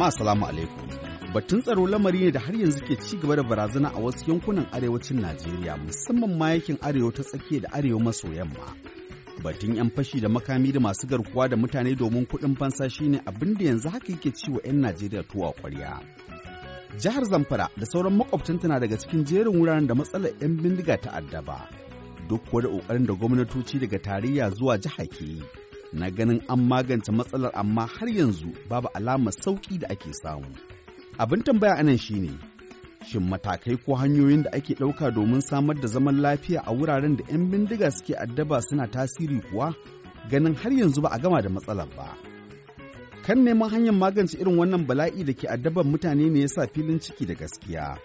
Jama'a salamu alaikum. Batun tsaro lamari ne da har yanzu ke ci gaba da barazana a wasu yankunan arewacin Najeriya musamman ma yankin arewa ta tsakiya da arewa maso yamma. Batun 'yan fashi da makami da masu garkuwa da mutane domin kuɗin fansa shine abin da yanzu haka yake ci wa 'yan Najeriya tuwa ƙwarya. Jihar Zamfara da sauran makwabtanta na daga cikin jerin wuraren da matsalar 'yan bindiga ta addaba. Duk kuwa da ƙoƙarin da gwamnatoci daga tarayya zuwa jiha ke yi. Na ganin an magance matsalar amma har yanzu babu alamar sauƙi da ake samu. Abin tambaya a nan shine shin matakai ko hanyoyin da ake ɗauka domin samar da zaman lafiya a wuraren da 'yan bindiga suke addaba suna tasiri kuwa ganin har yanzu ba a gama da matsalar ba. Kan neman hanyar magance irin wannan bala'i da ke addaban mutane ne yasa filin ciki da gaskiya.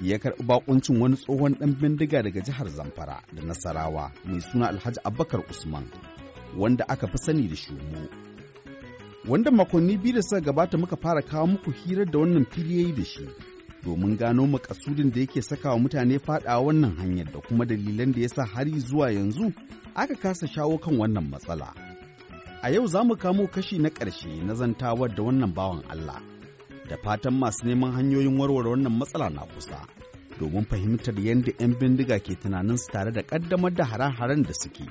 Ya karɓi bakuncin wani tsohon ɗan bindiga daga jihar Zamfara da Nasarawa mai suna Alhaji Abubakar Usman, wanda aka fi sani da Shumo. wanda makonni biyu da suka gabata muka fara kawo muku hirar da wannan fili yayi da shi domin gano makasudin da yake sakawa mutane faɗawa wannan hanyar da kuma dalilan da yasa har zuwa yanzu aka kasa shawo kan wannan matsala. A yau za mu kamo kashi na ƙarshe na zantawar da wannan bawan Allah, da fatan masu neman hanyoyin warware wannan matsala na kusa, domin fahimtar yadda 'yan bindiga ke tunanin su tare da ƙaddamar da hare-haren da suke.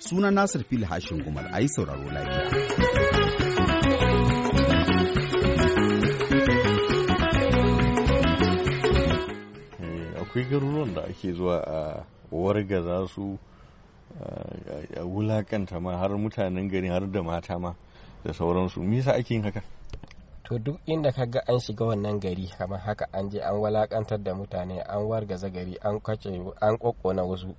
Suna Nasir Fili Hashin Gumal, a yi sauraro lafiya. akwai garuruwan da ake zuwa a wargaza su a wulaƙanta ma har mutanen gari har da mata ma da sauransu. Me yasa ake yin haka? To duk inda ka ga an shiga wannan gari kamar haka an je an walakantar da mutane an wargaza gari an kace an kokkona wasu.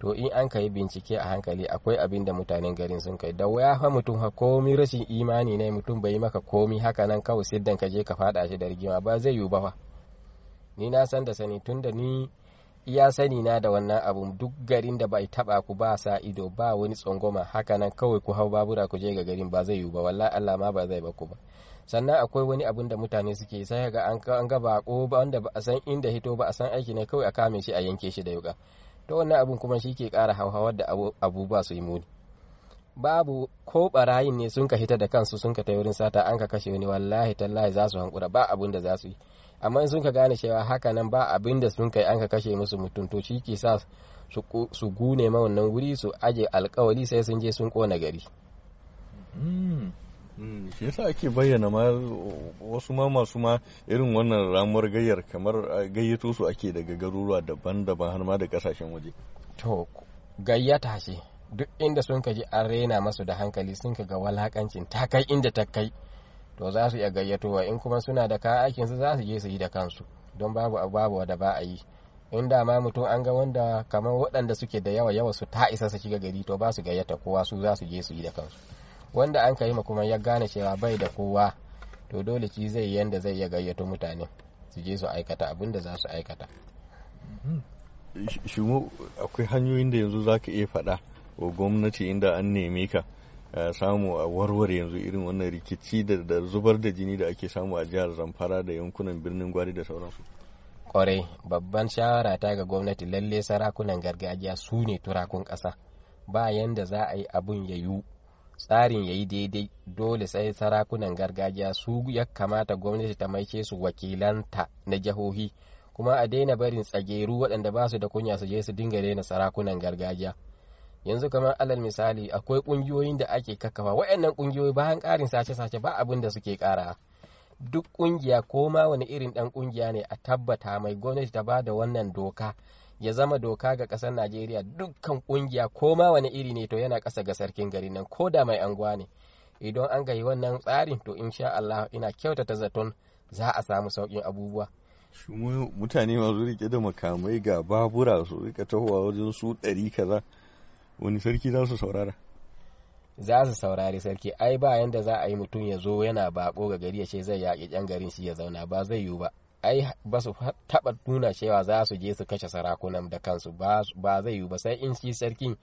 To in an kai bincike a hankali akwai abin da mutanen garin sun kai. Da waya fa mutum komi rashin imani ne mutum bai maka komi haka nan kawai siddan ka je ka fada shi da rigima ba zai yiwu ba fa. Ni na san da sani tunda ni iya sani na da wannan abun duk garin da bai taba ku ba sa ido ba wani tsangwama haka nan kawai ku hau babura ku je ga garin ba zai yiwu ba wallahi Allah ma ba zai ba ku ba. Sannan akwai wani abun da mutane suke sai ga an ga bako ba wanda ba a san inda hito ba a san aiki ne kawai a kame shi a yanke shi da yuka to wannan abun kuma shi ke ƙara hauhawar da abubuwa su yi muni. Babu ko barayin ne sun ka hita da kansu sun ka ta wurin sata an ka kashe wani wallahi tallahi za su hankura ba abun da za su yi. Amma in sun ka gane cewa haka nan ba abin da sun kai an ka kashe musu mutum to shi ke sa su gune ma wannan wuri su aje alkawali sai sun je sun kona gari. Shi yasa ake bayyana ma wasu ma masu ma irin wannan ramuwar gayyar kamar gayyato su ake daga garuruwa daban-daban har ma da ƙasashen waje. To gayyata ce duk inda sun ka ji an rena masu da hankali sun ka ga walakancin ta kai inda ta kai to za su iya gayyatowa. In kuma suna da kayan aikin su za su je su yi da kansu. Don babu babu da ba a yi. In da ma mutum an ga wanda kamar waɗanda suke da yawa yawa su ta isa su shiga gari to ba su gayyata kowa su za su je su yi da kansu. Wanda an kai ma kuma ya gane cewa bai da kowa to dole ki zai yanda zai iya gayyato mutane su je su aikata abin da za su aikata. Shi akwai hanyoyin da yanzu za ka iya faɗa wa gwamnati inda an neme ka samu a warware yanzu irin wannan rikici da zubar da jini da ake samu a jihar zamfara da yankunan birnin gwari da sauransu. Kwarai babban shawara ta ga gwamnati lalle sarakunan gargajiya su ne turakun ƙasa. Ba yanda za a yi abun ya yiwu. Tsarin ya yi daidai dole sai sarakunan gargajiya su ya kamata gwamnati ta maike su wakilanta na jihohi kuma a daina barin tsageru waɗanda ba su da kunya su je su dinga daina sarakunan gargajiya. Yanzu kamar alal misali akwai ƙungiyoyin da ake kakkafa waɗannan kungiyoyi bayan ƙarin sace-sace ba abin da suke ƙara duk ƙungiya ko ma wani irin ɗan ƙungiya ne a tabbata mai gwamnati ta ba da wannan doka ya zama doka ga ƙasar najeriya dukkan ƙungiya ko ma wani iri ne to yana ƙasa ga sarkin gari nan ko da mai anguwa ne. Idan an gayi wannan tsarin to insha Allah ina kyautata zaton za a samu sauƙin abubuwa. Mutane masu riƙe da makamai ga babura su riƙa tahowa wajen su ɗari kaza wani sarki za su saurara? Za su saurari sarki. Ai ba yanda za a yi mutum ya zo yana bako ga gari ya ce zai yaƙi ƴan garin shi ya zauna ba zai yiwu ba. Ai ba su taɓa nuna cewa za su je su kashe sarakunan da kansu ba zai yiwu ba sai in shi sarkin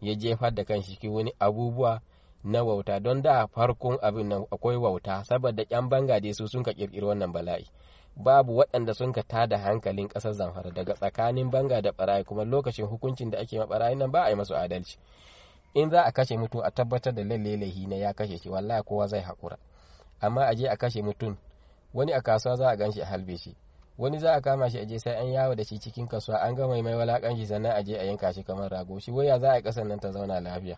ya jefar da kan shi wani abubuwa na wauta. Don da farkon abin nan akwai wauta saboda ƴan banga dai su sun ka ƙirƙiri wannan bala'i. Babu waɗanda sun ka tada hankalin ƙasar zamfara daga tsakanin banga da barayi kuma lokacin hukuncin da ake ma barayi nan ba a yi masu adalci. In za a kashe mutum a tabbatar da lalle na ya kashe shi wallahi kowa zai haƙura. Amma a je a kashe mutum wani a kasuwa za a gan shi a halbe shi. Wani za a kama shi a je sai an yawo da shi cikin kasuwa an gama mai walakan shi sannan a je a yanka shi kamar rago. Shi waya za a kasan nan ta zauna lafiya.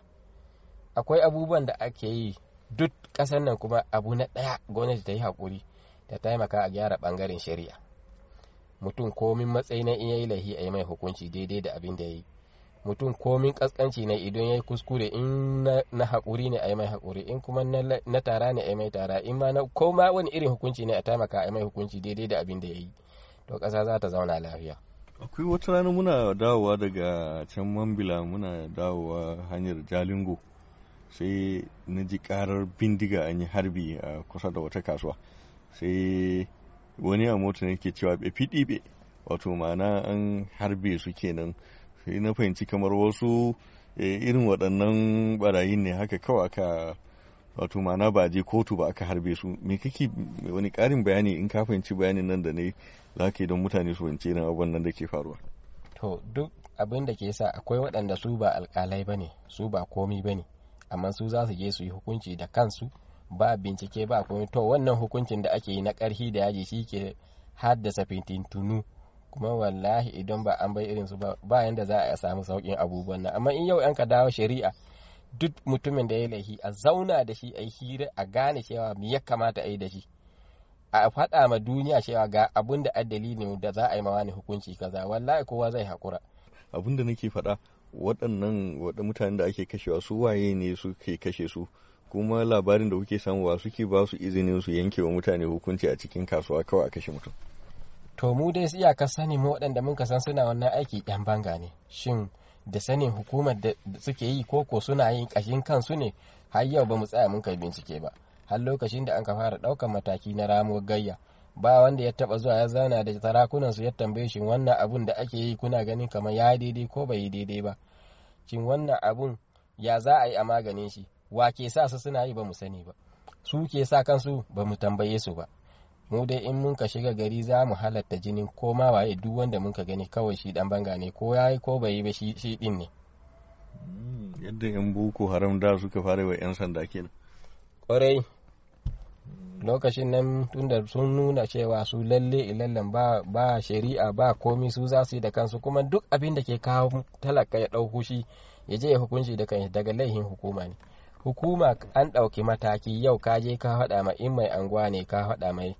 Akwai abubuwan da ake yi duk kasan nan kuma abu na ɗaya gwamnati ta yi haƙuri ta taimaka a gyara ɓangaren shari'a. Mutum komin matsayi na in yayi lahi a yi mai hukunci daidai da abin da ya yi. Mutum komin kaskanci ne idan ya yi kuskure in na haƙuri ne a yi mai haƙuri in kuma na tara ne a yi mai tara in ma na ko ma wani irin hukunci ne a taimaka a yi mai hukunci daidai da abin da ya yi to ƙasa za ta zauna lafiya. Akwai wata rana muna dawowa daga can mambila muna dawowa hanyar jalingo sai na ji karar bindiga an yi harbi a kusa da wata kasuwa. Sai wani a mota ne ke cewa bai fiɗi wato ma'ana an harbe su kenan. Sai na fahimci kamar wasu irin waɗannan barayin ne haka kawai aka wato ma'ana ba je kotu ba aka harbe su. Me kake wani ƙarin bayani in ka fahimci bayanin nan da ne za ka yi don mutane su fahimci irin abubuwan nan da ke faruwa? To duk abin da ke sa akwai waɗanda su ba alƙalai ba ne su ba komi ba ne amma su za su je su yi hukunci da kansu ba bincike ba komai to wannan hukuncin da ake yi na ƙarfi da yaji shi ke haddasa fitintunu kuma wallahi idan ba an bai irin su ba ba yanda za a samu sauƙin abubuwan nan. Amma in yau an ka dawo shari'a duk mutumin da ya laifi a zauna da shi a hira a gane cewa me ya kamata a yi da shi. A faɗa ma duniya cewa ga abun da dalilin da za a yi ma wani hukunci kaza wallahi kowa zai haƙura. Abun da nake faɗa waɗannan waɗanda mutanen da ake kashewa su waye ne suke kashe su? Kuma labarin da kuke samuwa suke ba su izinin su yanke wa mutane hukunci a cikin kasuwa kawai a kashe mutum. To mu dai iyaka sani mu waɗanda mun san suna wannan aiki yan banga ne. Shin da sanin hukumar da suke yi ko ko suna yin ƙashin kansu ne? Har yau ba mu tsaya mun kai bincike ba. Har lokacin da an ka fara ɗaukar mataki na ramuwar gayya ba wanda ya taba zuwa ya zauna da sarakunan su ya tambaye shi wannan abun da ake yi kuna ganin kamar ya daidai ko bai daidai ba. Shin wannan abun ya za a yi a maganin shi? Wa ke sa su suna yi ba mu sani ba. Su ke sa kansu ba mu tambaye su ba. Mu dai in mun ka shiga gari za mu halatta jinin ko ma waye duk wanda mun ka gani kawai shi dan banga ne ko yayi ko bai yi ba shi shi din ne. Yadda yan boko haram da suka fara wa yan sanda kenan. Kwarai. Lokacin nan tunda sun nuna cewa su lalle ilallan ba ba shari'a ba komi su za su yi da kansu kuma duk abin da ke kawo talaka ya ɗau hushi ya je ya hukunci da kanshi daga laihin hukuma ne. Hukuma an ɗauki mataki yau ka je ka faɗa ma in mai anguwa ne ka faɗa mai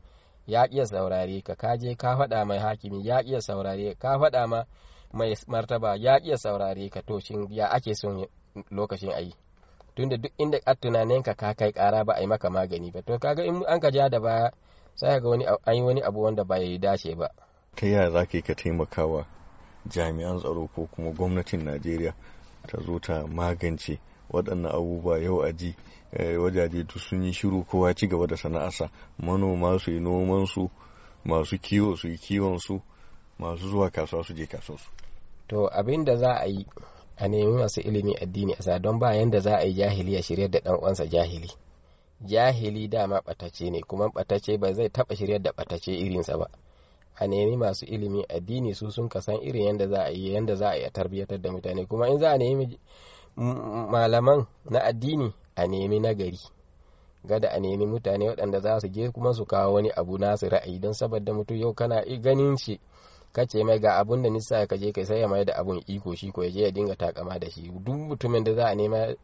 ya iya saurare ka ka je ka faɗa mai hakimi ya iya saurare ka faɗa ma mai martaba ya iya saurare ka. To shin ya ake son lokacin ayi tunda duk inda a tunanin ka ka kai kara ba a yi maka magani ba. To kaga in an ka ja da baya sai ga wani an yi wani abu wanda ba ya dace ba. Ta yaya za ka yi ka taimakawa jami'an tsaro ko kuma gwamnatin najeriya ta zo ta magance waɗannan abubuwa yau a ji wajaje duk sun yi shiru kowa ci gaba da sana'arsa. Manoma su yi noman su masu kiwo su yi kiwon su masu zuwa kasuwa su je kasuwa su to abin da za a yi a nemi masu ilimin addini a don ba yanda za a yi jahili ya shirya da dan uwansa jahili. Jahili dama batace ne kuma batace ba zai taba shiryar da batace irinsa ba. A nemi masu ilimin addini su sun kasan irin yanda za a yi yanda za a yi a tarbiyyatar da mutane. Kuma in za a nemi malaman na addini a nemi nagari. Gada a nemi mutane waɗanda za su je kuma su kawo wani abu nasu ra'ayi don saboda mutum yau kana ganin shi kace mai ga abun da nisa ka je kai sai ya mai da abun iko shi ko ya je ya dinga takama da shi. Duk mutumin da za a nema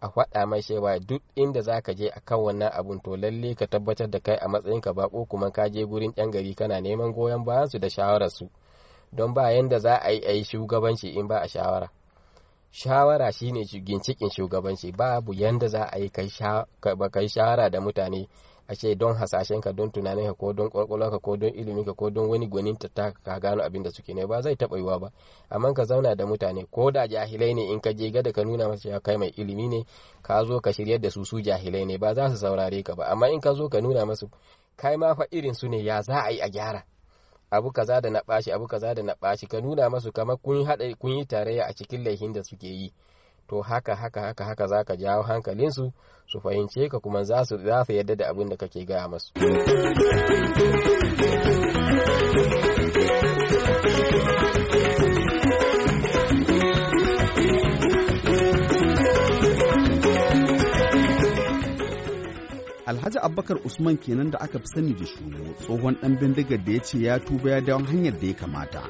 a faɗa mai cewa duk inda za ka je akan wannan abun to lalle ka tabbatar da kai a matsayin ka bako kuma ka je gurin yan gari kana neman goyon bayan su da shawarar su don ba yanda za a yi a yi shugabanci in ba a shawara. Shawara shine gincikin shugabanci. Babu yanda za a yi kai shawara da mutane a ce don hasashenka don tunaninka ko don kwakwalwarka ko don iliminka ko don wani gwanin ta ka gano abin da suke ne ba zai taɓa yiwa ba. Amma ka zauna da mutane ko da jahilai ne in ka je gada ka nuna masa cewa kai mai ilimi ne ka zo ka shiryar da su su jahilai ne ba za su saurare ka ba. Amma in ka zo ka nuna masu kai ma fa irin su ne ya za a yi a gyara? Abu kaza da na ɓaci abu kaza da na ɓaci ka nuna masu kamar kun haɗa kun yi tarayya a cikin laifin da suke yi to haka haka haka haka za ka jawo hankalinsu su fahimce ka kuma za su za su yadda da abin da kake gaya masu. Alhaji Abubakar Usman kenan da aka fi sani da shuno tsohon ɗan bindigar da ya ce ya tuba ya dawo hanyar da ya kamata.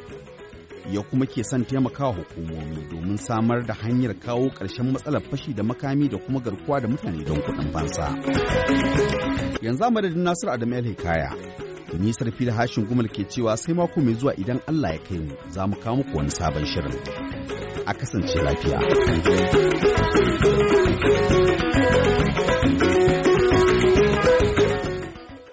Ya kuma ke son taimakawa hukumomi domin samar da hanyar kawo ƙarshen matsalar fashi da makami da kuma garkuwa da mutane don kuɗin fansa. Yanzu a madadin Nasiru Adamu El Hikaya, da nisar fili hashin gumal ke cewa sai mako mai zuwa idan Allah ya kai mu za mu kawo muku wani sabon shirin. A kasance lafiya.